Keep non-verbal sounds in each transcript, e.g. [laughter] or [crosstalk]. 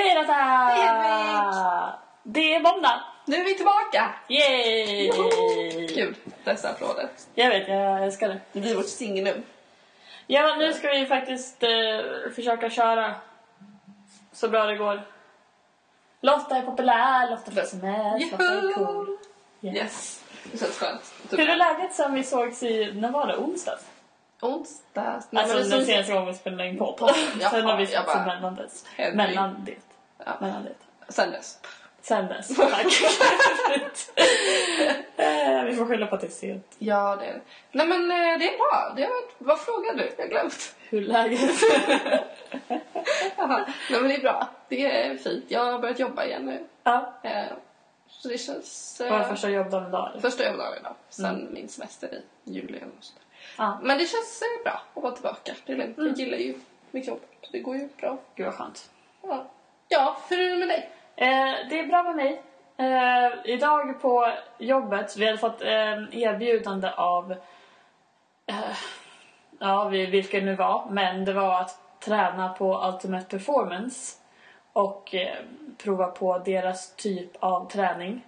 Hej Lotta! Hej, Henrik! Det är måndag! Nu är vi tillbaka! Yay! Joho! Kul, dessa applåder. Jag vet, jag älskar det. Det blir vårt signum. Ja, nu ska vi faktiskt eh, försöka köra så bra det går. Lotta är populär, Lotta får sms, Lotta är cool. Yeah. Yes, det känns skönt. Hur är läget sen vi sågs i, när var det? Onsdags? Onsdag. Nej, Alltså den senaste gången vi spelade in podd. [laughs] Jaha, Sen har vi setts mellan dess. Mellan det. Ja. Mellan det. Sen dess. Sen dess. [laughs] Tack. Eh, vi får skylla på att det är sent. Ja, det är det. Nej men eh, det är bra. Det är, vad frågar du? Jag har glömt. Hur läget? [laughs] Nej men det är bra. Det är fint. Jag har börjat jobba igen nu. ja. Eh, Så det känns... Var eh, första jobbdagen idag? Första överdagen idag. Sen Mm. min semester i juli där. Ja. Men det känns bra att vara tillbaka. Det är lugnt. Mm. Jag gillar ju mitt jobb. Så det går ju bra. Gud vad skönt. Ja, ja hur är det med dig? Eh, det är bra med mig. Eh, idag på jobbet, vi hade fått eh, erbjudande av, eh, ja vi- vilken nu var, men det var att träna på Ultimate Performance och eh, prova på deras typ av träning.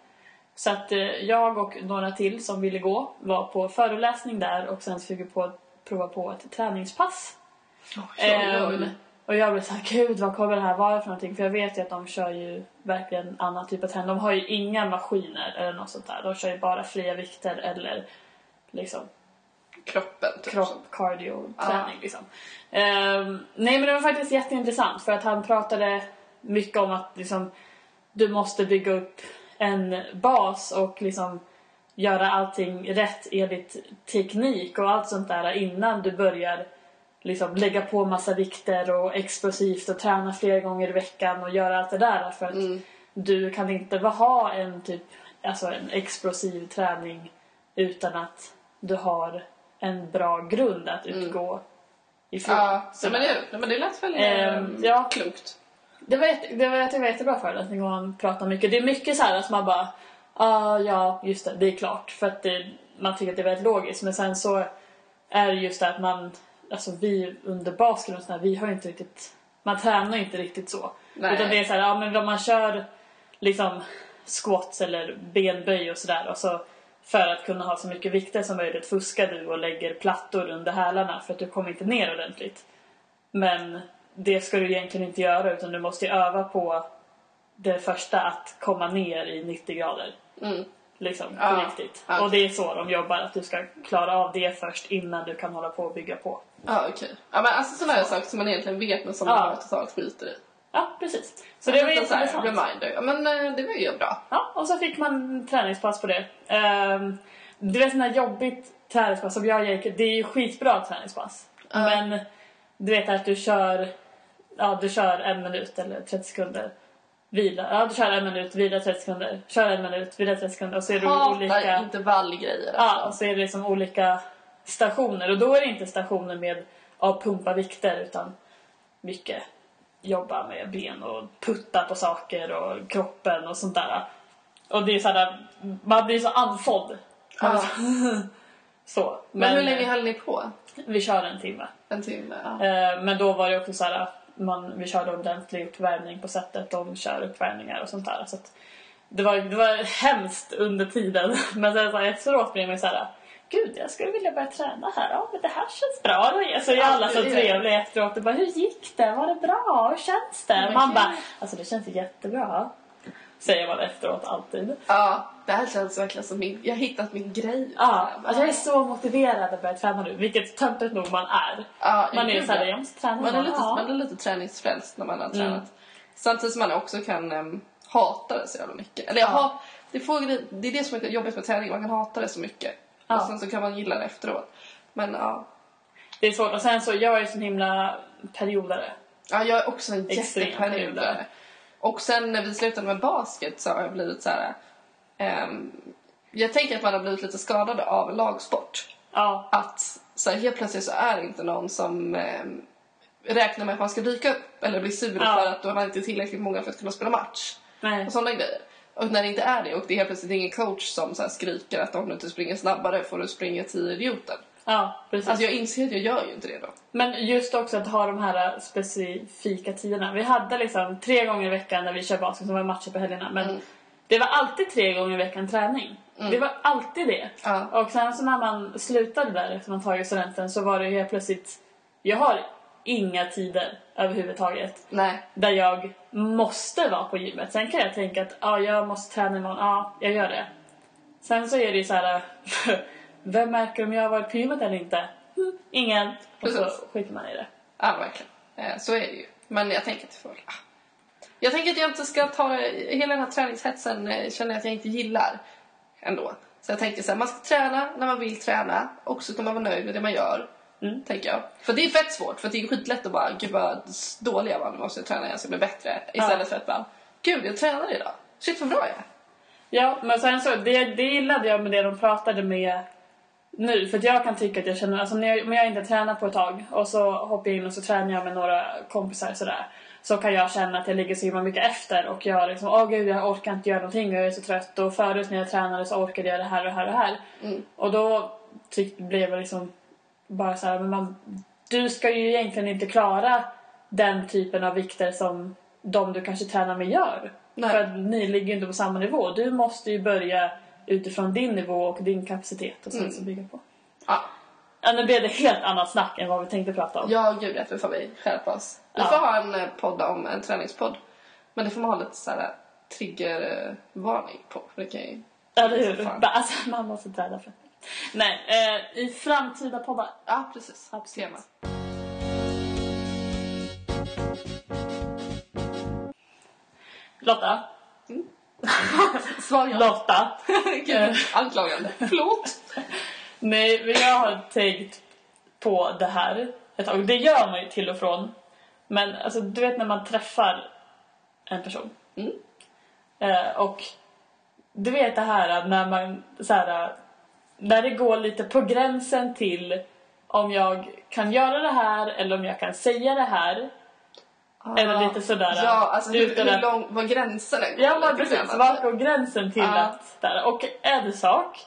Så att eh, jag och några till som ville gå var på föreläsning där och sen fick vi på, prova på ett träningspass. Ehm, och jag blev såhär, gud vad kommer det här vara för någonting? För jag vet ju att de kör ju verkligen annan typ av träning. De har ju inga maskiner eller något sånt där. De kör ju bara fria vikter eller liksom Kroppen, typ. kropp, som- cardio, träning liksom. Ehm, nej men det var faktiskt jätteintressant för att han pratade mycket om att liksom, du måste bygga upp en bas och liksom göra allting rätt enligt teknik och allt sånt där innan du börjar liksom lägga på massa vikter och explosivt och träna flera gånger i veckan och göra allt det där för att Mm. du kan inte ha en typ alltså en explosiv träning utan att du har en bra grund att utgå ifrån. Mm. Ja, Så men, det, men det lät väl eh, ja. klokt. det var, jätte, det var, det var jättebra föreläsning och han pratade mycket. Det är mycket så här att man bara ah, ja, just det, det är klart. För att det, man tycker att det är väldigt logiskt. Men sen så är det just det att man, alltså vi under basket och sådär, vi har inte riktigt, man tränar inte riktigt så. Nej. Utan det är så här, ja men om man kör liksom squats eller benböj och sådär och så för att kunna ha så mycket vikter som möjligt fuskar du och lägger plattor under hälarna för att du kommer inte ner ordentligt. Men det ska du egentligen inte göra utan du måste öva på det första att komma ner i 90 grader. Mm. Liksom på Ja, riktigt. ja. Och det är så de jobbar, att du ska klara av det först innan du kan hålla på och bygga på. Ja, okej. Ja, men alltså sådana här saker som man egentligen vet men som Ja. man totalt skiter i. Ja, precis. Så det var här jätteintressant. reminder. Ja, men eh, det var ju bra. Ja, och så fick man träningspass på det. Um, du vet sådana här jobbigt träningspass som jag gick, det är ju skitbra träningspass. Ja. Men du vet att du kör, ja du kör en minut eller 30 sekunder. Vila, ja du kör en minut, vila 30 sekunder. Kör en minut, vila 30 sekunder. Och så är det Hatar olika, intervallgrejer. ja, Alltså. och så är det liksom olika stationer. Och då är det inte stationer med att pumpa vikter utan mycket jobba med ben och putta på saker och kroppen och sånt där. Och det är såhär, man blir så andfådd. Ja. [laughs] så- så. Men, hur länge höll ni på? Vi körde en timme. En timme? Ja. Eh, Men då var det också så här, man, vi körde ordentlig uppvärmning på sättet. De kör uppvärmningar och sånt där. Så det, var, det var hemskt under tiden. [laughs] Men sen så här, efteråt blev man så här, Gud, jag skulle vilja börja träna här. Ja, men det här känns bra. Då. Så är Ja, alla så är- trevliga efteråt. Och bara, hur gick det? Var det bra? Hur känns det? Man bara, alltså det känns jättebra. Säger man efteråt alltid. ja, det här känns verkligen som min... Jag har hittat min grej. Ja, alltså jag är så motiverad att börja träna nu. Vilket töntigt nog man är. Ja, Man är såhär, ja. jag måste träna. Man är lite, ja. man är lite träningsfrälst när man har Mm. tränat. Samtidigt som man också kan um, hata det så jävla mycket. Eller jag Ja. har, det, får, det är det som är jobbigt med träning, man kan hata det så mycket. Ja. Och sen så kan man gilla det efteråt. Men ja, Det är svårt. Och sen så, jag är så himla periodare. ja jag är också en jätteperiodare. periodare. Och sen när vi slutade med basket så har jag blivit så här. ehm, jag tänker att man har blivit lite skadad av lagsport. Ja, att så här, helt plötsligt så är det inte någon som eh, räknar med att man ska dyka upp eller bli sur Ja. för att då har inte tillräckligt många för att kunna spela match. nej. Och sådana grejer. Och när det inte är det och det är helt plötsligt ingen coach som så här skriker att om du inte springer snabbare får du springa 10 idioter. Ja, precis. Alltså jag inser att jag gör ju inte det då. Men just också att ha de här specifika tiderna. Vi hade liksom tre gånger i veckan när vi kör basket som var matcher på helgerna. Men Mm. det var alltid tre gånger i veckan träning. Det var alltid det. Ja. Och sen så när man slutade där efter man tagit studenten så var det helt plötsligt... Jag har inga tider överhuvudtaget Nej. där jag måste vara på gymmet. Sen kan jag tänka att ja, jag måste träna imorgon. Ja, jag gör det. Sen så är det ju så här... [laughs] Vem märker om jag har varit på gymmet eller inte? Hm, ingen. Och så skiter man i det. Ja, verkligen. Eh, Så är det ju. Men jag tänker att får... ah. Jag tänker att jag inte ska ta. Hela den här träningshetsen eh, känner jag att jag inte gillar ändå. Så jag tänker så här, man ska träna när man vill träna och så ska man vara nöjd med det man gör. Mm. Tänker jag. För det är fett svårt, för det är skitlätt att bara, gud vad dålig jag var, nu måste jag träna jag blir bättre. Istället för att bara, gud jag tränade idag. Shit vad bra jag är. Ja, men sen så, det, det gillade jag med det de pratade med nu. För jag kan tycka att jag känner, alltså när jag, om jag inte tränar på ett tag och så hoppar jag in och så tränar jag med några kompisar sådär. Så kan jag känna att jag ligger så himla mycket efter och jag liksom, åh gud jag orkar inte göra någonting och jag är så trött. Och förut när jag tränade så orkade jag det här och det här och det här. Mm. Och då tyck, blev jag liksom bara så här, men man, du ska ju egentligen inte klara den typen av vikter som de du kanske tränar med gör. Nej. För att ni ligger ju inte på samma nivå. Du måste ju börja utifrån din nivå och din kapacitet och sen Mm. så bygga på. Ja, Ja, nu blev det helt annat snack än vad vi tänkte prata om. ja gud att vi får vi skärpa oss. Vi Ja. får ha en eh, podd om en träningspodd. Men det får man ha lite såhär triggervarning på. För det kan ju... Eller hur? Fan. Bara, Alltså, man måste träna för Nej, eh, i framtida poddar. Ja, precis. Absolut. Tema. Lotta. [laughs] Svar ja. Lotta. [laughs] Gud, anklagande. Förlåt. [laughs] Nej, men jag har tänkt på det här ett tag. Det gör man ju till och från. Men alltså, du vet när man träffar en person. Mm. Eh, och du vet det här när man så här, när det går lite på gränsen till om jag kan göra det här eller om jag kan säga det här. Eller lite sådär, Ja, alltså hur, hur lång var gränsen? Ja, men precis. Vart går gränsen till Ja. att... Där. Och en sak,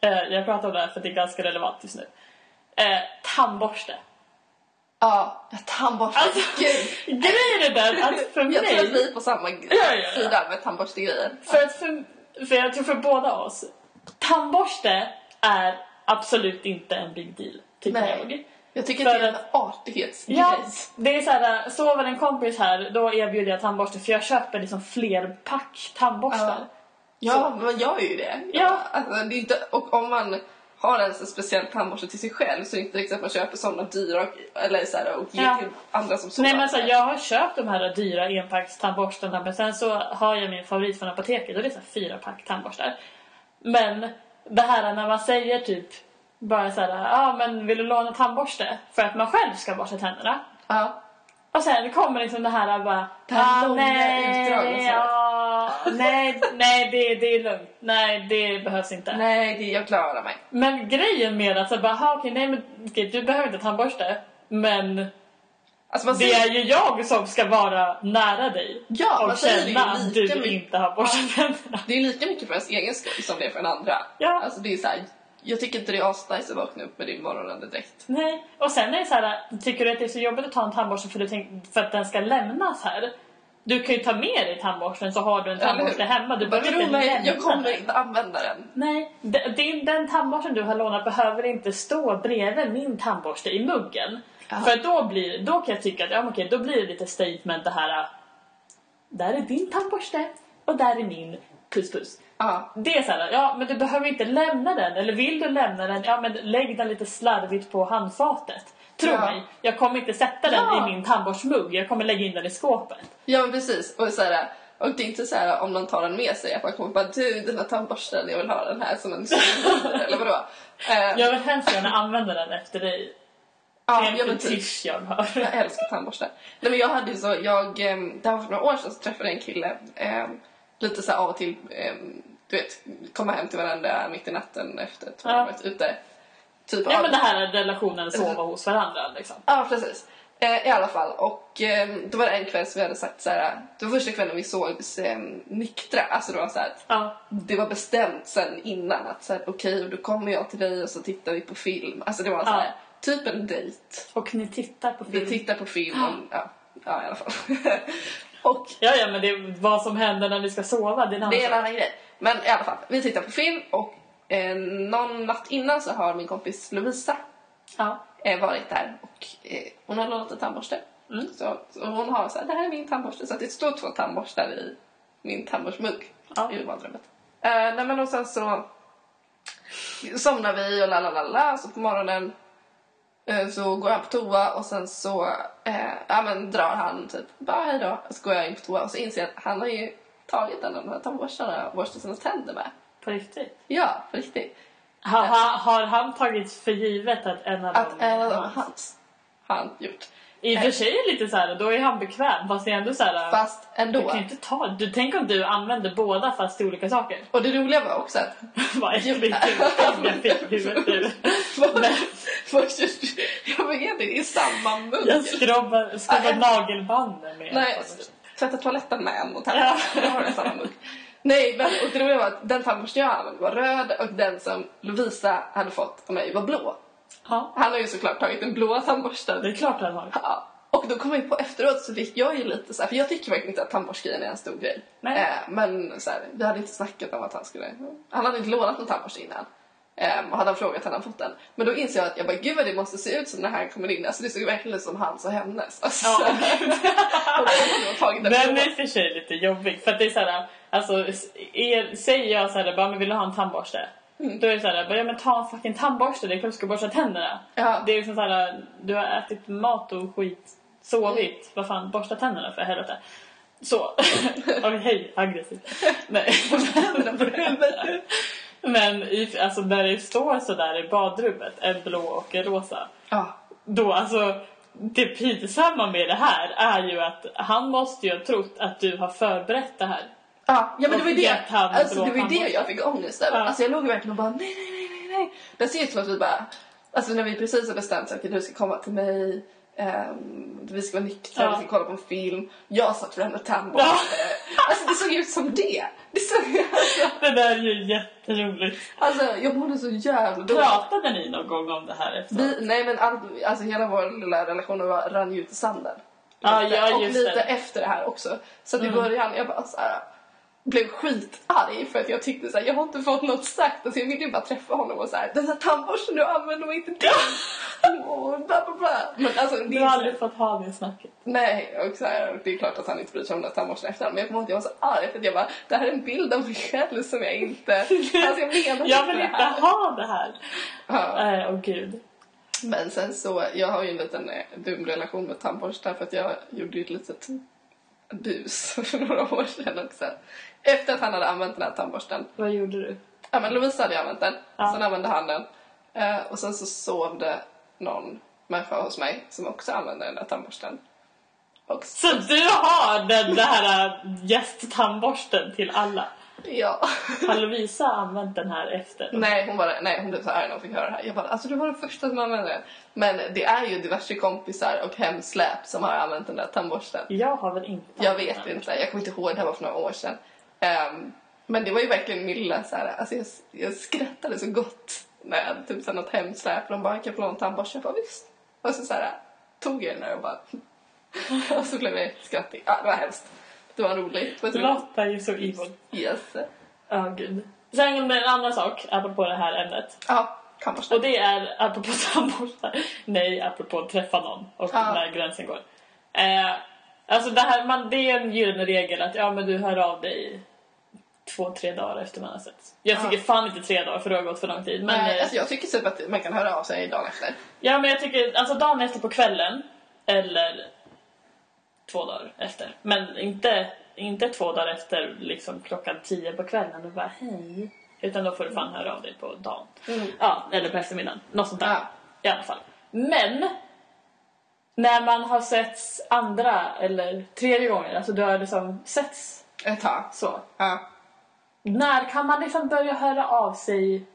eh, jag pratar om det här för det är ganska relevant just nu. Eh, tandborste. Ja, tandborste. Alltså, [laughs] Gud. Grejen är den att för Jag tror att mig... vi är på samma Ja, ja, ja. sida med tandborstegrejer. För, att för, för jag tror för båda oss. Tandborste är absolut inte en big deal, tycker Nej. jag. Jag tycker För att det är en artighetsgrej. Ja, det är så här, sover en kompis här, då erbjuder jag tandborste för jag köper liksom fler pack tandborstar. Ja, men man gör ju det. Ja. Alltså, det är inte, och om man har en så speciell tandborste till sig själv så är det inte riktigt att man köper sådana dyra och, eller så här, och ger Ja. till andra som sover. Nej men alltså, jag har köpt de här dyra enpackstandborstarna men sen så har jag min favorit från apoteket och det är så här fyra pack tandborstar. Men det här när man säger typ bara så här, ja ah, men vill du låna tandborste? För att man själv ska borsta tänderna. Ja. Och sen kommer liksom det här bara, Det här ah, långa nej, utdraget, ja, nej, nej det, det är lugnt. Nej, det behövs inte. Nej, det, jag klarar mig. Men grejen med att så bara, "Ha, okej, nej men okej, du behöver inte tandborste. Men Alltså det är ju jag som ska vara nära dig. Ja, och känna att du mycket. inte har borstat tänderna. det är lika mycket för ens egen skull som det är för en andra. Ja. Alltså det är så här, jag tycker inte det är asnice att vakna upp med din morgonandedräkt. Nej. Och sen är det så här, tycker du att det är så jobbigt att ta en tandborste för, du tänk, för att den ska lämnas här? Du kan ju ta med dig tandborsten så har du en tandborste hemma. Du behöver inte mig, jag kommer den. inte använda den. Nej, din, den tandborsten du har lånat behöver inte stå bredvid min tandborste i muggen. Ja. För då, blir, då kan jag tycka att ja, okej, då blir det lite statement det här. Där är din tandborste och där är min. Puss puss. Ja. Det är så här, ja men du behöver inte lämna den. Eller vill du lämna den, ja men lägg den lite slarvigt på handfatet. Tro Ja. mig, jag kommer inte sätta den Ja. i min tandborstmugg. Jag kommer lägga in den i skåpet. Ja men precis. Och, så här, och det är inte så här om någon tar den med sig att man kommer bara du den här tandborsten jag vill ha den här som en [laughs] eller vadå? Eh, Jag vill hemskt gärna använda den efter dig. Ja, det är ja, en men typ. jag har. Jag älskar tandborstar. Nej men jag hade ju så, jag, ehm, det här var för några år sedan så träffade jag en kille ehm, lite så av och till, ehm, du vet, komma hem till varandra mitt i natten efter att Ja. varit ute. Typ Ja av- men det här är relationen sova hos varandra liksom. Ja, precis. Eh, I alla fall, och eh, då var det en kväll som vi hade sagt så här. Det var första kvällen vi sågs eh, nyktra. Alltså det var så här, att Ja. det var bestämt sen innan att så här, okej, då kommer jag till dig och så tittar vi på film. Alltså det var så här, typ en dejt. Och ni tittar på Vi film. tittar på film, om, ja, ja i alla fall. [laughs] och Ja, ja, men det är vad som händer när vi ska sova. Det är en annan det är en annan grej. Men i alla fall, vi tittar på film och eh, någon natt innan så har min kompis Lovisa Ja. eh, varit där och eh, hon har lånat en tandborste. Mm. Så, så hon har så här, det här är min tandborste. Så att det står två tandborstar i min tandborstmugg Ja. i badrummet. Eh, nej men och sen så somnar vi och la la la la. Så på morgonen så går jag på toa och sen så eh, ja, men drar han typ bara hej då. Så går jag in på toa och så inser jag att han har ju tagit en av de här tandborstarna och borstat sina tänder med. På riktigt. Ja, på riktigt. Ha, ha, har han tagit för givet att en av Att dem en av dem är hans. Har han gjort. I och för sig är lite så här, då är han bekväm. Fast det är ändå så här. Fast Du ändå. kan ju inte ta... Du, tänk om du använder båda fast till olika saker. Och det roliga var också att [laughs] Vad [laughs] jag fick i huvudet. Först, [laughs] jag vet inte, är samma mugg. Jag skrubbar, skrubbar nagelbanden med Nej, tvätta toaletten med en och. Då har du samma mugg. Nej, men och det roliga var att den tandborsten jag använde var röd och den som Lovisa hade fått av mig var blå. Ja, Han har ju såklart tagit den blåa tandborsten. det är klart han har. Ja. Och då kom jag på efteråt så fick jag ju lite så här, för jag tycker verkligen inte att tandborstgrejen är en stor grej. Nej. Eh, men så här, vi hade inte snackat om att han skulle, han hade inte lånat någon tandborste innan. Eh, och hade han frågat hade han fått den. Men då inser jag att jag bara, gud vad det måste se ut som när han kommer in. Alltså det såg verkligen ut som hans och hennes. Alltså, Ja. [laughs] och den är i och för sig lite jobbig. För det är såhär, alltså, är, säger jag såhär, bara, men vill du ha en tandborste? Mm. Då är det såhär, bara, ja men ta en fucking tandborste, det är klart du ska borsta tänderna. Ja. Det är liksom såhär, du har ätit mat och skit, sovit, Mm. vad fan, borsta tänderna för helvete. Så. [laughs] Oj, hej, aggressivt. Nej. Men i, alltså, när det står sådär i badrummet, en blå och en rosa. Ja. Då alltså, det pinsamma med det här är ju att han måste ju ha trott att du har förberett det här. Ja, ja men det var ju det, alltså, det, var ju det jag fick ångest över. Ja. Alltså jag låg verkligen och bara nej, nej, nej, nej, nej. Det ser ut som att vi bara, alltså när vi precis har bestämt att du ska komma till mig, ehm, vi ska vara nyktra, Ja. vi ska kolla på en film. Jag satt fram med tandborste. Alltså det såg ut som det. Det såg, alltså, [laughs] Det där är ju jätteroligt. alltså jag mådde så jävla dåligt. Pratade ni någon gång om det här efteråt? Nej men all, alltså hela vår lilla relation var, rann ju ut i sanden. Ja, Lite. ja, och lite det. efter det här också. Så att i Mm. början, jag bara så här, blev skitarg för att jag tyckte så här, jag har inte fått något sagt. Alltså jag ville ju bara träffa honom och så här, den här tandborsten du använder var inte [laughs] bla bla bla. Men alltså, Du har aldrig fått ha det snacket. Nej, och så här, det är klart att han inte bryr sig om den här tandborsten efter Men jag kommer ihåg att jag var så arg för att jag bara, det här är en bild av mig själv som jag inte... Alltså jag menar Jag vill inte ha det här. Ja. Nej, åh gud. Men sen så, jag har ju en liten eh, dum relation med tandborstar för att jag gjorde ju ett litet bus [laughs] för några år sedan också. Efter att han hade använt den här tandborsten. Vad gjorde du? Ja men Lovisa hade ju använt den, Ja. sen använde han den. Eh, och sen så sov det någon människa hos mig som också använde den där tandborsten. Och Så du har den där äh, gästtandborsten till alla? ja. [laughs] Har Lovisa använt den här efter? nej, hon var, nej, hon blev så arg när hon fick höra det här. Jag bara, alltså du var den första som använde den. Men det är ju diverse kompisar och hemsläp som har använt den där tandborsten. Jag har väl inte Jag vet inte, jag kommer inte ihåg, det här var för några år sedan. Ehm, men det var ju verkligen min lilla så här, alltså jag, jag skrattade så gott när typ så här något hemsläp och de bara, kan få låna en tandborste? Jag bara, visst. Och så, så här, tog jag den där och bara, [laughs] och så blev jag skrattig. Ja, det var hemskt. Det var roligt. Det. Lotta är ju så evil. Yes. Ja, gud. Sen en annan sak, apropå det här ämnet. Ja, tandborste. Och det är, apropå [laughs] tandborstar, nej, apropå träffa någon och Ja. när gränsen går. Eh, alltså det här, man, det är en gyllene regel att ja, men du hör av dig två, tre dagar efter man har sett. Jag Ja. tycker fan inte tre dagar för det har gått för lång tid. Men, Men, eh, alltså, jag tycker typ att man kan höra av sig dagen efter. ja, men jag tycker alltså dagen efter på kvällen eller två dagar efter. Men inte, inte två dagar efter liksom klockan tio på kvällen och bara hej. Utan då får du fan höra av dig på dagen. Mm. Ja, eller på eftermiddagen. Något sånt där. Ja. I alla fall. Men när man har setts andra eller tredje gången, alltså du har liksom setts Ett tag. så. Ja. När kan man liksom börja höra av sig?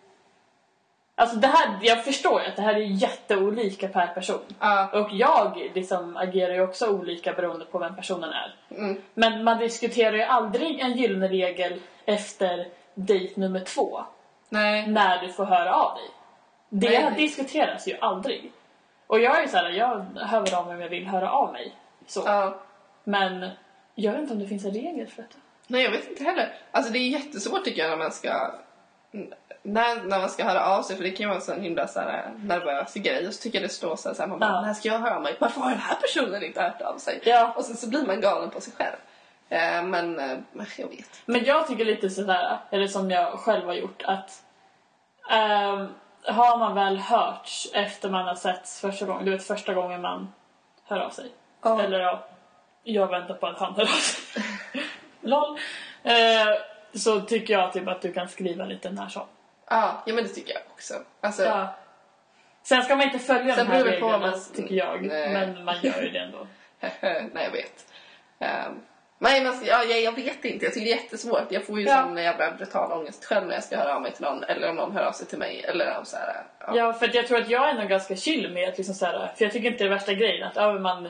Alltså det här, jag förstår ju att det här är jätteolika per person. Ja. Och jag liksom agerar ju också olika beroende på vem personen är. Mm. Men man diskuterar ju aldrig en gyllene regel efter dejt nummer två. Nej. När du får höra av dig. Det Nej, diskuteras ju aldrig. Och jag är ju såhär, jag hör av mig om jag vill höra av mig. Så. Ja. Men jag vet inte om det finns en regel för detta. Nej, jag vet inte heller. Alltså det är jättesvårt tycker jag när man ska när, när man ska höra av sig, för det kan ju vara en sån himla så här, nervös grej. Och så tycker jag det står så här, så här man bara, Ja. när ska jag höra av mig? Varför har den här personen inte hört av sig? Ja. Och sen så blir man galen på sig själv. Eh, men, eh, jag vet. Men jag tycker lite sådär, eller som jag själv har gjort, att ehm, har man väl hörts efter man har setts första gången, du vet första gången man hör av sig. Ja. Eller ja, jag väntar på att han hör av sig. [laughs] LOL. Eh, så tycker jag typ att du kan skriva lite när som. Ja, ja men det tycker jag också. Alltså, Ja. Sen ska man inte följa de här reglerna, man- tycker jag. Nej. Men man gör ju det ändå. [laughs] Nej, jag vet. Um, nej, men, ja, jag, jag vet inte. Jag tycker det är jättesvårt. Jag får ju Ja. sån jävla brutal ångest själv när jag ska höra av mig till någon. Eller om någon hör av sig till mig. Eller om så här, ja. Ja, för jag tror att jag är nog ganska chill med att liksom så här, för jag tycker inte det är värsta grejen att ja, man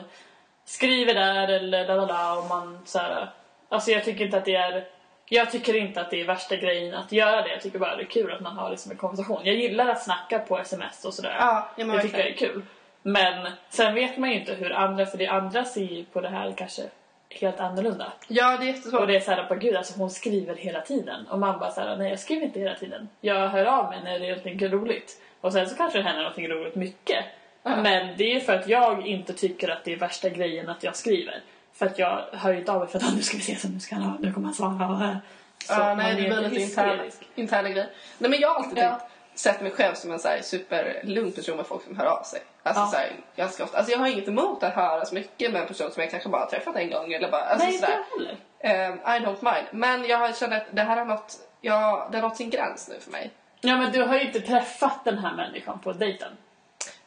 skriver där eller la la la och man så här, alltså jag tycker inte att det är jag tycker inte att det är värsta grejen att göra det. Jag tycker bara det är kul att man har liksom en konversation. Jag gillar att snacka på sms och sådär. Ja, ja, men det tycker jag verkligen. är kul. Men sen vet man ju inte hur andra, för det andra ser ju på det här kanske helt annorlunda. Ja, det är jättesvårt. Och det är såhär, på gud alltså hon skriver hela tiden. Och man bara såhär, nej jag skriver inte hela tiden. Jag hör av mig när det är någonting roligt. Och sen så kanske det händer någonting roligt mycket. Ja. Men det är för att jag inte tycker att det är värsta grejen att jag skriver. För att jag hör ju inte av mig för att "Ah, nu ska vi se så nu ska han ha, nu kommer han svara. Så ja, man nej, det blir lite hysterisk. interna grejer. Nej, men jag har alltid Ja. tänkt, sett mig själv som en så här superlugn person med folk som hör av sig. Alltså Ja. så här, ganska ofta. Alltså jag har inget emot att höra så mycket med en person som jag kanske bara har träffat en gång eller bara, alltså Nej inte sådär. jag. Um, I don't mind. Men jag har känt att det här har nått, ja, det har nått sin gräns nu för mig. Ja men du har ju inte träffat den här människan på dejten.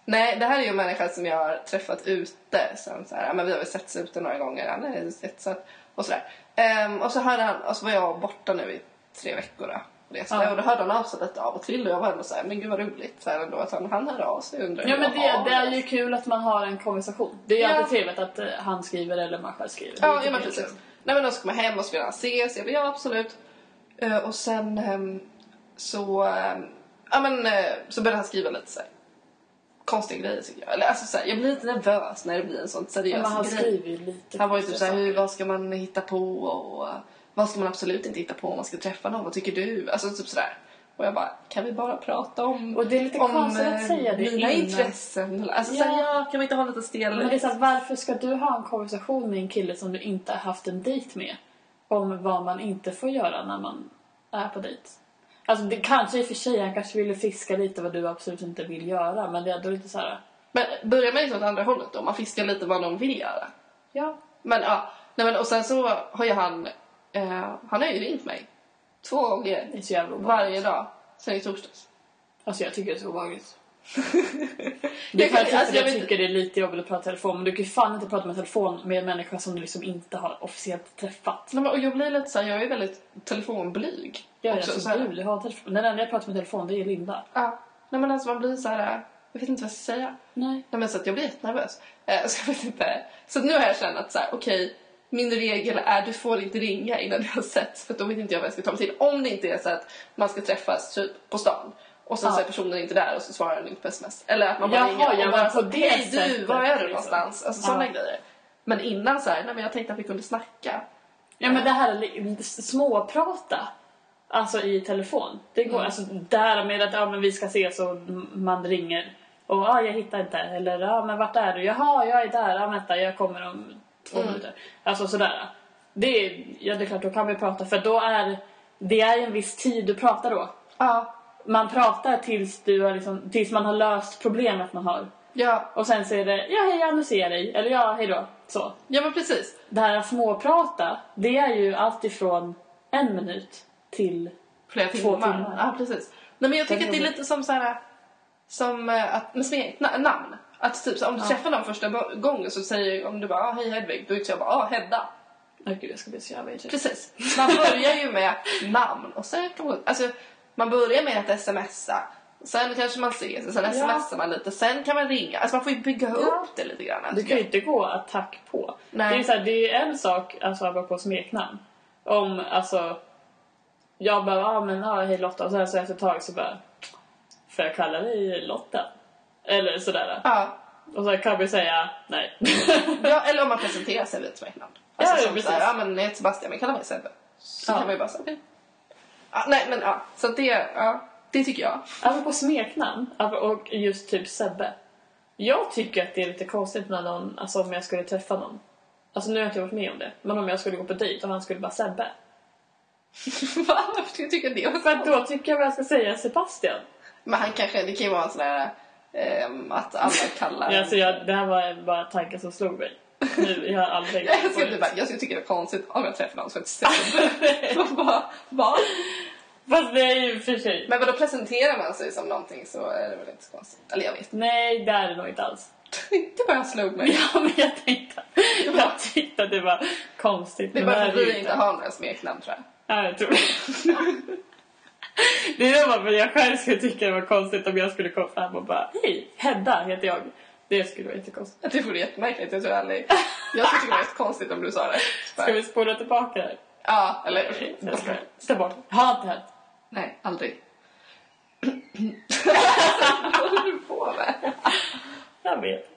Nej, det här är ju en människa som jag har träffat ute. Som så här, men vi har väl setts ute några gånger. Han är etsat och sådär. Ehm, och så hörde han, och så var jag borta nu i tre veckor då. Reste. Ja. Och då hörde han av sig lite av och till och jag var ändå såhär, men gud vad roligt. Så här ändå att han, han hörde av sig och undrade Ja men det, det är ju kul att man har en konversation. Det är ju Ja. alltid trevligt att eh, han skriver eller man själv skriver. Ja, tycker ja men precis. kul. Nej men då ska man hem och så vill han ses. Jag bara, ja absolut. Eh, och sen ehm, så, ehm, ja men eh, så började han skriva lite så här, konstiga grejer tycker jag. Eller alltså så här, jag blir lite nervös när det blir en sån Ja, seriös men han grej. skriver ju lite Han var ju typ såhär, hur, vad ska man hitta på och vad ska man absolut inte hitta på om man ska träffa någon? Vad tycker du? Alltså typ sådär. Och jag bara, kan vi bara prata om, Och det är lite om konstigt eh, att säga det mina innan. intressen? Alltså Ja. såhär, ja, kan vi inte ha lite stel? Men det är så här, varför ska du ha en konversation med en kille som du inte har haft en dejt med? Om vad man inte får göra när man är på dejt. Alltså det kanske i och för sig, han kanske ville fiska lite vad du absolut inte vill göra. Men det är ändå lite så här. Men börjar man liksom åt andra hållet då? Man fiskar lite vad de vill göra. ja. Men ja, nej men och sen så har ju han, eh, han har ju ringt mig. Två gånger. Det är så jävla obehagligt. Varje dag. Sen i torsdags. Alltså jag tycker det är så obehagligt. [laughs] Jag Det kan- kanske alltså, jag jag tycker det är lite jobbigt att prata i telefon. Men du kan ju fan inte prata med telefon med en människa som du liksom inte har officiellt träffat. Nej, men, och jag blir lite såhär, jag är väldigt telefonblyg. Ja, också, alltså, så du, jag har telefon. Den enda jag pratar med telefon det är Linda. Ja. Nej men alltså man blir så här. jag vet inte vad jag ska säga. Nej. Nej men så att jag blir jättenervös. Eh, så jag vet inte. Så nu har jag känt att så här, okej, min regel är du får inte ringa innan vi har setts för då vet inte jag vad jag ska ta mig till. Om det inte är så att man ska träffas typ på stan och sen Ja. så är personen inte där och så svarar den inte på sms. Eller att man bara Jaha, ringer och bara på det hej du, var är du liksom. någonstans? Alltså Ja. sådana grejer. Men innan så här, nej men jag tänkte att vi kunde snacka. Ja men det här småprata. Alltså i telefon. Det går, Mm. alltså det här med att ja, men vi ska ses och man ringer. Och ja, jag hittar inte. Eller ja, men vart är du? Jaha, jag är där. Ja, vänta, jag kommer om två Mm. minuter. Alltså sådär. Det är, ja det är klart, då kan vi prata. För då är det är en viss tid du pratar då. Ja. Man pratar tills, du har liksom, tills man har löst problemet man har. Ja, Och sen så är det ja hej, ja, nu ser jag dig. Eller ja, hej då. Så. ja men precis. Det här småprata, det är ju allt ifrån en minut till... Flera Två timmar. timmar. Ja, precis. Nej, men jag tycker att det är lite som så här, som eh, att, med smeknamn. Att typ så om du Ja. träffar någon första gången så säger om du bara ah, hej Hedvig, då är jag bara ah, Hedda. Åh gud, jag ska bli så jävla irriterad. Precis. Man börjar ju med namn och sen alltså man börjar med att smsa Sen kanske man ses, sen Ja. smsar man lite, sen kan man ringa. Alltså man får ju bygga Ja. upp det lite grann. Du tycker kan ju inte gå attack på. Nej. Det är, så här, det är en sak, alltså apropå smeknamn. Om alltså, jag bara, ja ah, men ja, hej Lotta och sen så efter ett tag så bara, får jag kalla dig Lotta? Eller sådär. Ja. Och så kan vi säga nej. [laughs] ja, eller om man presenterar sig vid ett smeknamn. Alltså Ja, som precis. såhär, ja men jag heter Sebastian, men kalla mig Sebbe. Så Ja. kan man ju bara säga okej. Ja, nej men ja, så att det, ja, det tycker jag. Apropå smeknamn och just typ Sebbe. Jag tycker att det är lite konstigt när någon, alltså om jag skulle träffa någon. Alltså nu har jag inte varit med om det, men om jag skulle gå på dejt och han skulle bara Sebbe. [laughs] Va? Varför jag tycka det? För att då tycker jag väl jag ska säga Sebastian. Men han kanske, det kan ju vara en sån där att alla kallar Ja, Alltså jag, det här var bara tanken som slog mig. Nu, jag har aldrig [laughs] Jag skulle, bara, jag skulle tycka det var konstigt om jag träffade någon som heter Sebbe. Bara, Va? Fast det är ju för sig... Men då presenterar man sig som någonting så är det väl inte så konstigt. Eller jag vet Nej, det är det nog inte alls. [laughs] inte. bara slog mig. Ja, men jag tänkte... Jag tyckte att det var konstigt. Det är bara det för är att det vi inte har några smeknamn tror jag. Ja, jag tror det. [laughs] Det är bara för att jag själv skulle tycka det var konstigt om jag skulle komma fram och bara Hej, Hedda heter jag. Det skulle vara jättekonstigt. Det är jättemärkligt. Jag tror aldrig... Jag skulle tycka det var jättekonstigt om du sa det. Ska vi spola tillbaka det? Ja, eller... Ta bort. Har inte hänt. Nej, aldrig. Vad [laughs] håller du på med? Jag vet.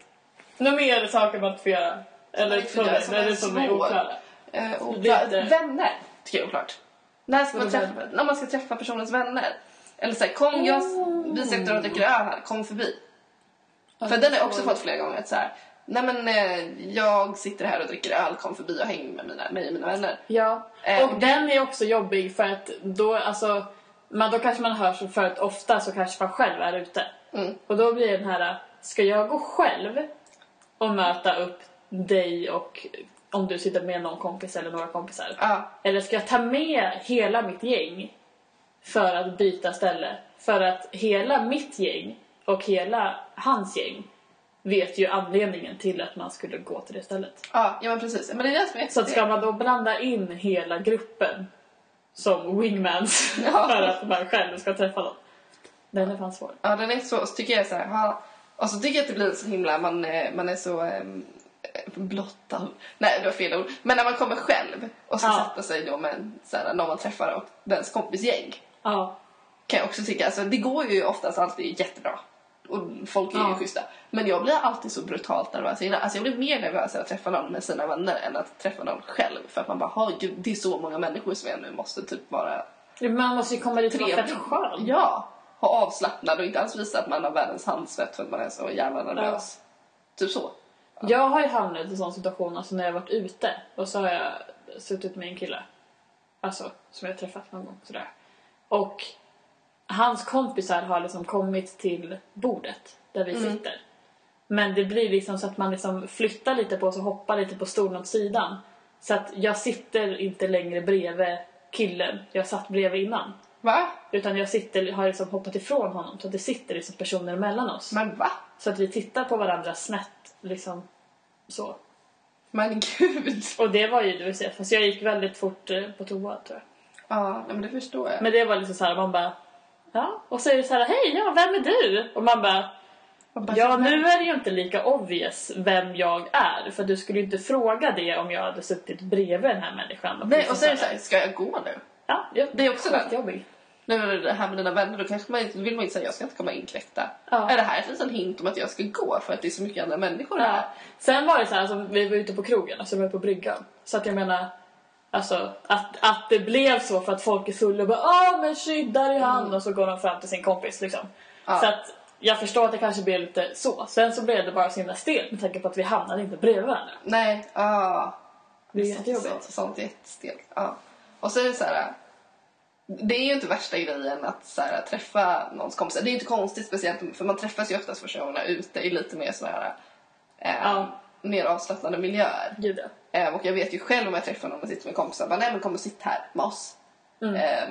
Några mer saker man inte får göra? Eller som, är som oklara? Eh, oklar. Vänner tycker jag är oklart. När ska man träffa, när man ska träffa personens vänner. Eller såhär, kom jag, vi sitter och dricker öl här, kom förbi. För den har jag också fått flera gånger. Så här, Nej men eh, jag sitter här och dricker öl, kom förbi och häng med mina, mig och mina vänner. Ja, Eh, och den är också jobbig för att då, alltså, man, då kanske man hör så för att ofta så kanske man själv är ute. Mm. Och då blir den här, ska jag gå själv och möta upp dig och om du sitter med någon kompis eller några kompisar? Ja, Eller ska jag ta med hela mitt gäng för att byta ställe? För att hela mitt gäng och hela hans gäng vet ju anledningen till att man skulle gå till det stället. ja, ja men precis. Men det är det som är Så att ska man då blanda in hela gruppen som wingmans [laughs] Ja. för att man själv ska träffa dem? Den är fan svår. Ja, den är så, tycker jag så här, ha, och så tycker jag att det blir så himla, man, eh, man är så um, blottad. Nej, det var fel ord. Men när man kommer själv och ska Ja. sätta sig då med en, så här, någon man träffar och dens kompisgäng. Ja. Kan jag också tycka, alltså det går ju oftast alltid jättebra. Och folk är ju Ja. schyssta. Men jag blir alltid så brutalt nervös innan. Alltså jag blir mer nervös att träffa någon med sina vänner än att träffa någon själv. För att man bara, "Ha, gud, det är så många människor som jag nu måste typ vara Man måste ju komma dit och vara skön. Ja, ha avslappnad och inte alls visa att man har världens handsvett för att man är så jävla nervös. Typ så. Jag har ju hamnat i en sån situation alltså när jag varit ute och så har jag suttit med en kille. Alltså, som jag träffat någon gång sådär. Och hans kompisar har liksom kommit till bordet där vi Mm. sitter. Men det blir liksom så att man liksom flyttar lite på sig, hoppar lite på stolen åt sidan. Så att jag sitter inte längre bredvid killen jag satt bredvid innan. Va? Utan jag sitter, har liksom hoppat ifrån honom så att det sitter liksom personer mellan oss. Men va? Så att vi tittar på varandra snett liksom så. Men gud. Och det var ju du se, fast jag gick väldigt fort eh, på toa tror jag. Ja, men det förstår jag. Men det var liksom så här, man bara Ja, och så är det så här, hej, ja, vem är du? Och man bara, ja nu är det ju inte lika obvious vem jag är. För du skulle ju inte fråga det om jag hade suttit bredvid den här människan. Nej, och så är det så här, ska jag gå nu? Ja, ja, Det är också det. Skitjobbigt. Nu är här med dina vänner, då kanske man vill man inte säga jag ska inte komma inkräkta. Ja. Är det här en liten hint om att jag ska gå för att det är så mycket andra människor här? Ja. Sen var det så här, alltså, vi var ute på krogen, alltså vi var på bryggan. Så att jag menar, alltså att, att det blev så för att folk är fulla och bara ah men shit, där är han! Och så går de fram till sin kompis liksom. Mm. Ja. Så att jag förstår att det kanske blev lite så. Sen så blev det bara så himla stelt med tanke på att vi hamnade inte bredvid varandra. Nej, ja. Det är jättejobbigt. Sånt, sånt jättestelt. Ja. Och så är det så här. Det är ju inte värsta grejen att så här, träffa någons kompisar. Det är inte konstigt speciellt för man träffas ju oftast första gångerna ute i lite mer här eh, Ja. mer avslappnade miljöer. Gud ja. Eh, och jag vet ju själv om jag träffar någon och sitter med kompisar bara nej men kom och sitt här med oss. Mm. Eh,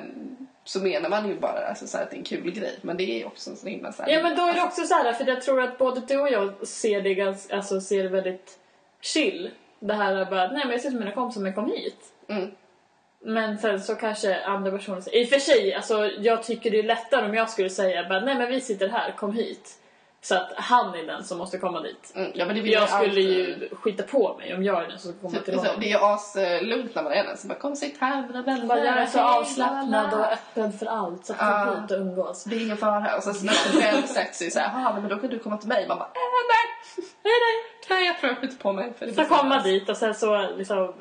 så menar man ju bara alltså, så här, att det är en kul grej men det är också sån himla så här, Ja men då är det också så här, för jag tror att både du och jag ser det ganska, alltså ser det väldigt chill. Det här är bara, nej men jag sitter med mina kompisar men kom hit. Mm. Men sen så kanske andra personer säger... I och för sig, alltså, jag tycker det är lättare om jag skulle säga bara, nej men vi sitter här, kom hit. Så att han är den som måste komma dit. Mm, ja, men det vill Jag man skulle alltid. ju skita på mig om jag är den som komma till Så, honom. det är aslugnt när man är den. Så bara, kom sitt här mina vänner. Bara, jag är så avslappnad la, la. och öppen för allt. Så att kom hit och umgås. Det är ingen fara. Och sen så när man själv sätter sig så här, "Jaha, men då kan du komma till mig. Man bara, äh, nej. Nej, nej. Nej, jag tror jag skjuter på mig. För det Så kommer man så- dit och sen så liksom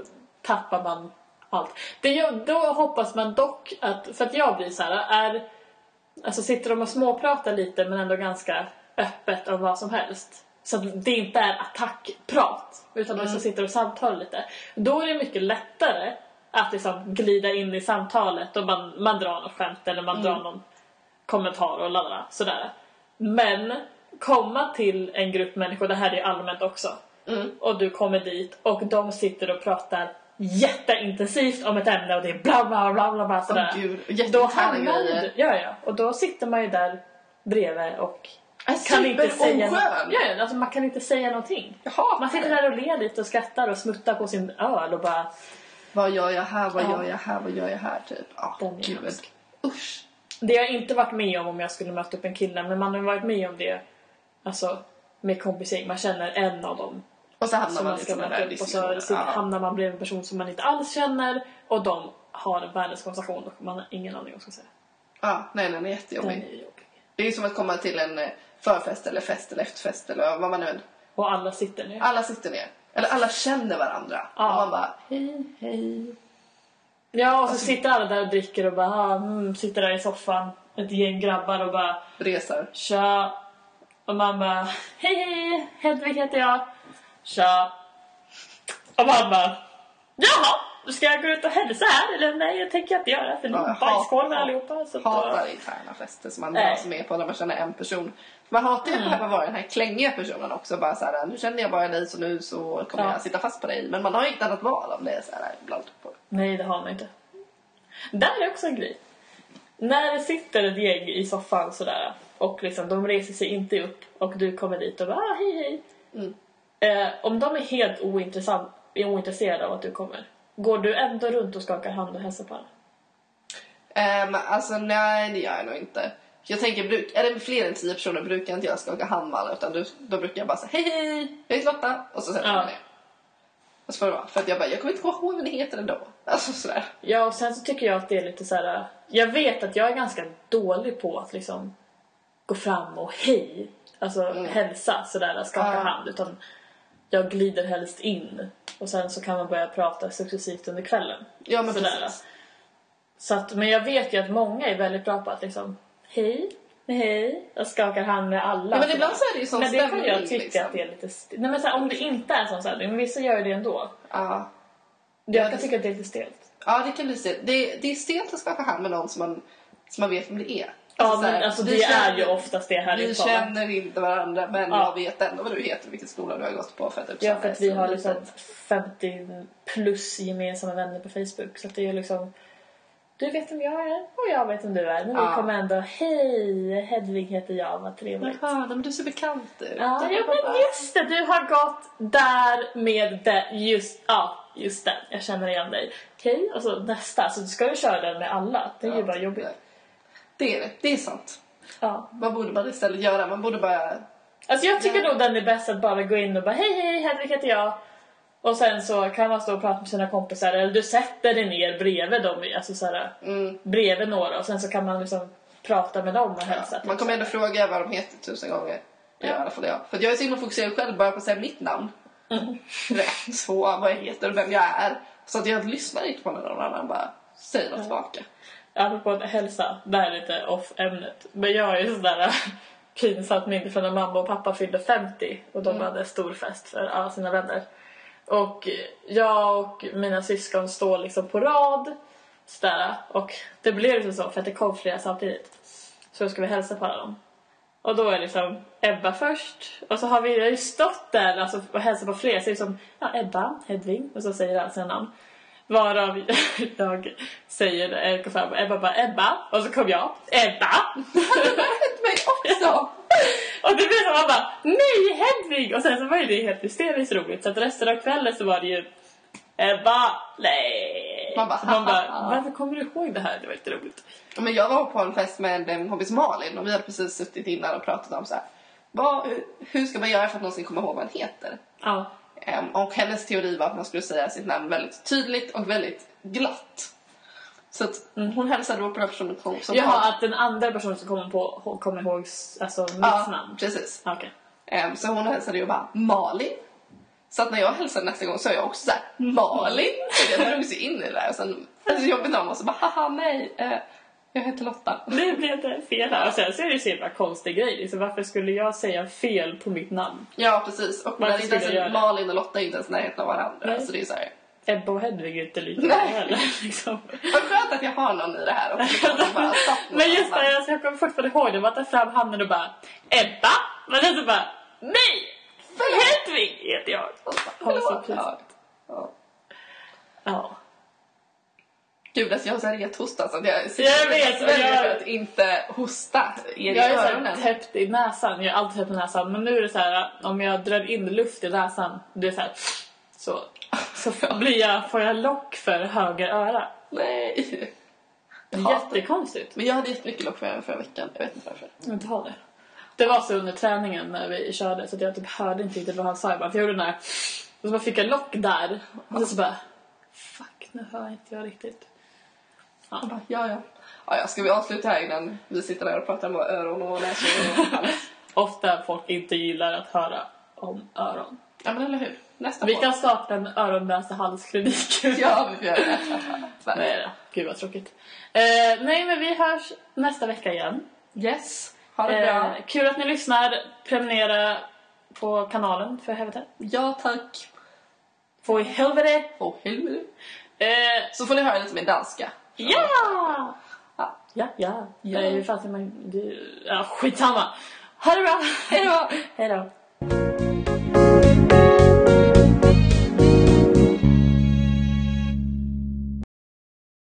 tappar man allt. Det, då hoppas man dock att, för att jag blir så här, är, alltså sitter de och småpratar lite men ändå ganska öppet om vad som helst. Så att det inte är attackprat utan de som sitter och samtalar lite. Då är det mycket lättare att liksom glida in i samtalet och man, man drar något skämt eller man drar någon kommentar och ladda sådär. Men komma till en grupp människor, det här är allmänt också, Mm. och du kommer dit och de sitter och pratar jätteintensivt om ett ämne och det är bla bla bla bla, bla sådär. Åh gud, då hamnar du, ja ja, och då sitter man ju där bredvid och kan inte säga superoskön. ja, ja, alltså man kan inte säga någonting. Man sitter där och ler lite och skrattar och smuttar på sin öl och bara Vad gör jag här? Vad Ja. gör jag här? Vad gör jag här? Typ. Ja, Den gud. Usch. Det har jag inte varit med om om jag skulle möta upp en kille men man har varit med om det alltså med kompisgäng. Man känner en av dem Och så hamnar som man man såna möta där upp och så Ja. hamnar man bredvid en person som man inte alls känner och de har en världens konversation och man har ingen aning om vad man ska säga. ja, nej, den är Den jättejobbig. är ju jobbig. Det är som att komma till en eh, förfest eller fest eller efterfest eller vad man nu. Och alla sitter ner. Alla sitter ner. Eller alla känner varandra. Ja. Och man bara, hej, hej. Ja, och så Alltså- sitter alla där och dricker och bara ah, mm, sitter där i soffan, ett gäng grabbar och bara Reser. Tja! Och man bara Hej hej! Hedvig heter jag. Tja! Och bara Jaha! Ska jag gå ut och hälsa här? Eller nej, jag tänker inte göra för ni är jag bajskorvar hatar- allihopa. Så att då- Hatar interna fester som man dras med på när man känner en person. Man hatar ju att behöva vara den här klängiga personen också. Bara så här, nu känner jag bara dig så nu så kommer Ja. jag sitta fast på dig. Men man har ju inget annat val om det är så här ibland. Nej, det har man inte. Där är också en grej. När det sitter ett gäng i soffan sådär och liksom, de reser sig inte upp och du kommer dit och bara ah, hej hej. Mm. Eh, om de är helt ointressant, är ointresserade av att du kommer, går du ändå runt och skakar hand och hälsar på alla? Um, alltså nej, det gör jag nog inte. Jag tänker, bruk, är det fler än tio personer brukar inte jag skaka hand med alla utan då, då brukar jag bara säga hej hej, jag heter Lotta och så sätter Ja. jag mig ner. Och så får det vara. För att jag bara, jag kommer inte ihåg vad ni heter ändå. [laughs] Alltså sådär. Ja, och sen så tycker jag att det är lite så här. Jag vet att jag är ganska dålig på att liksom gå fram och hej, alltså hälsa sådär, skaka Ja. hand, utan jag glider helst in och sen så kan man börja prata successivt under kvällen. Ja men Sådär. precis. Så att, men jag vet ju att många är väldigt bra på att liksom hej, hej, och skakar hand med alla. Ja, men ibland så är det ju sån Men det kan stämning, jag tycka liksom. att det är lite st- Nej men så här, om det inte är sån stämning, men vissa gör ju det ändå. Ja. Jag Ja, kan det- tycka att det är lite stelt. Ja, det kan bli stelt. Det, det är stelt att skaka hand med någon som man, som man vet vem det är. Ja så men alltså vi det känner- är ju oftast det här i Vi känner inte varandra men Ja. jag vet ändå vad du heter, vilken skola du har gått på för att Ja för att vi har liksom 50 plus gemensamma vänner på Facebook så att det är liksom du vet vem jag är och jag vet vem du är. Men vi Ja. kommer ändå Hej Hedvig heter jag, vad trevligt. Jaha, men du ser bekant ut. Ja, ja men just det, du har gått där med det, just, ja, just det, jag känner igen dig. Okej, och så nästa, så du ska ju köra den med alla, det är ju bara jobbigt. Det är det, det är sant. Ja. Vad borde man istället göra? Man borde bara... Alltså jag tycker nog den är bäst att bara gå in och bara hej hej, Hedvig heter jag. Och sen så kan man stå och prata med sina kompisar eller du sätter dig ner bredvid dem, alltså såhär, Mm, bredvid några och sen så kan man liksom prata med dem och hälsa. ja. Man kommer så. ändå fråga vad de heter tusen gånger. Ja. I alla fall jag. För jag är så himla fokuserad själv bara på att säga mitt namn. Mm. [laughs] Rätt så, vad jag heter och vem jag är. Så att jag lyssnar inte på någon annan bara säger något tillbaka. Apropå hälsa, det här är lite off ämnet. Men jag är ju sådär [laughs] pinsamt minne från när mamma och pappa fyllde 50 och de hade stor fest för alla sina vänner. Och jag och mina syskon står liksom på rad sådär, och det blev liksom så för att det kom flera samtidigt. Så då ska vi hälsa på alla dem. Och då är liksom Ebba först och så har vi ju stått där alltså, och hälsat på fler så det är som ja, Ebba, Hedvig och så säger alla sina namn. Varav jag säger, fram och Ebba bara Ebba och så kom jag Ebba! mig [laughs] också! Och det blev så man bara nej Hedvig! Och sen så var det helt hysteriskt roligt så att resten av kvällen så var det ju Ebba, nej. Man bara, Man bara, haha. varför kommer du ihåg det här? Det var inte roligt. Men jag var på en fest med en kompis Malin och vi hade precis suttit innan och pratat om så här, vad, hur ska man göra för att någonsin komma ihåg vad man heter? Ja. Ehm, och hennes teori var att man skulle säga sitt namn väldigt tydligt och väldigt glatt. Så att hon hälsade då på den personen som som Jaha, att den andra personen som kommer, på, kommer ihåg alltså, mitt ja, namn. precis. Okej. Ehm, så hon hälsade ju bara Malin. Så att när jag hälsade nästa gång så är jag också såhär Malin. [laughs] Så jag drog sig in i det där. Och sen var det så jobbigt när var så bara haha nej, eh, jag heter Lotta. Nu blev det fel här. Och sen så är det så himla konstig grej. Liksom, varför skulle jag säga fel på mitt namn? Ja precis. Och Varför men inte ens? Malin och Lotta är inte ens närheten av varandra. Nej. Så det är såhär. Ebba och Hedvig är inte lika Nej. heller. Liksom. Vad skönt att jag har någon i det här också. Men just det, alltså, jag kommer fortfarande ihåg det. Man tar fram handen och bara Ebba! Men sen så bara Nej! Hedvig heter jag. Så Ja, pinsamt. ja. Ja. Gud, alltså jag har så här rethosta så att jag Jag vet, väljer jag- för att inte hosta er i Jag är öronen. täppt i näsan. Jag är alltid täppt i näsan. Men nu är det så här om jag drar in luft i näsan. Det är så här, så, så [laughs] blir jag, får jag lock för höger öra. Nej. Jättekonstigt. Men jag hade jättemycket lock förra, förra veckan. Jag vet inte varför. Jag inte ha det. Det var så under träningen när vi körde så jag typ hörde inte riktigt vad han sa. Jag bara, för jag gjorde den här. Och så bara fick jag lock där. Och så bara, fuck nu hör inte jag riktigt. Jag bara, ja, ja. Ja, ja, ska vi avsluta här innan vi sitter där och pratar om öron och näsor och hals? Ofta folk inte gillar att höra om öron. Ja, men eller hur? Nästa Vi kan starta en öron näsa halsklinik. [laughs] Ja, vi får göra det. Nej då, gud vad tråkigt. Eh, nej men vi hörs nästa vecka igen. Yes, ha det bra. Eh, kul att ni lyssnar. Prenumerera på kanalen för helvete. Ja, tack. Få i helvete. Åh, helvete. Eh, Så får ni höra lite mer danska. Ja! Ja. Ja, ja. Ja. Hur fan säger man? det- Ja, skitsamma. Ha det bra. Hej då! Hej då.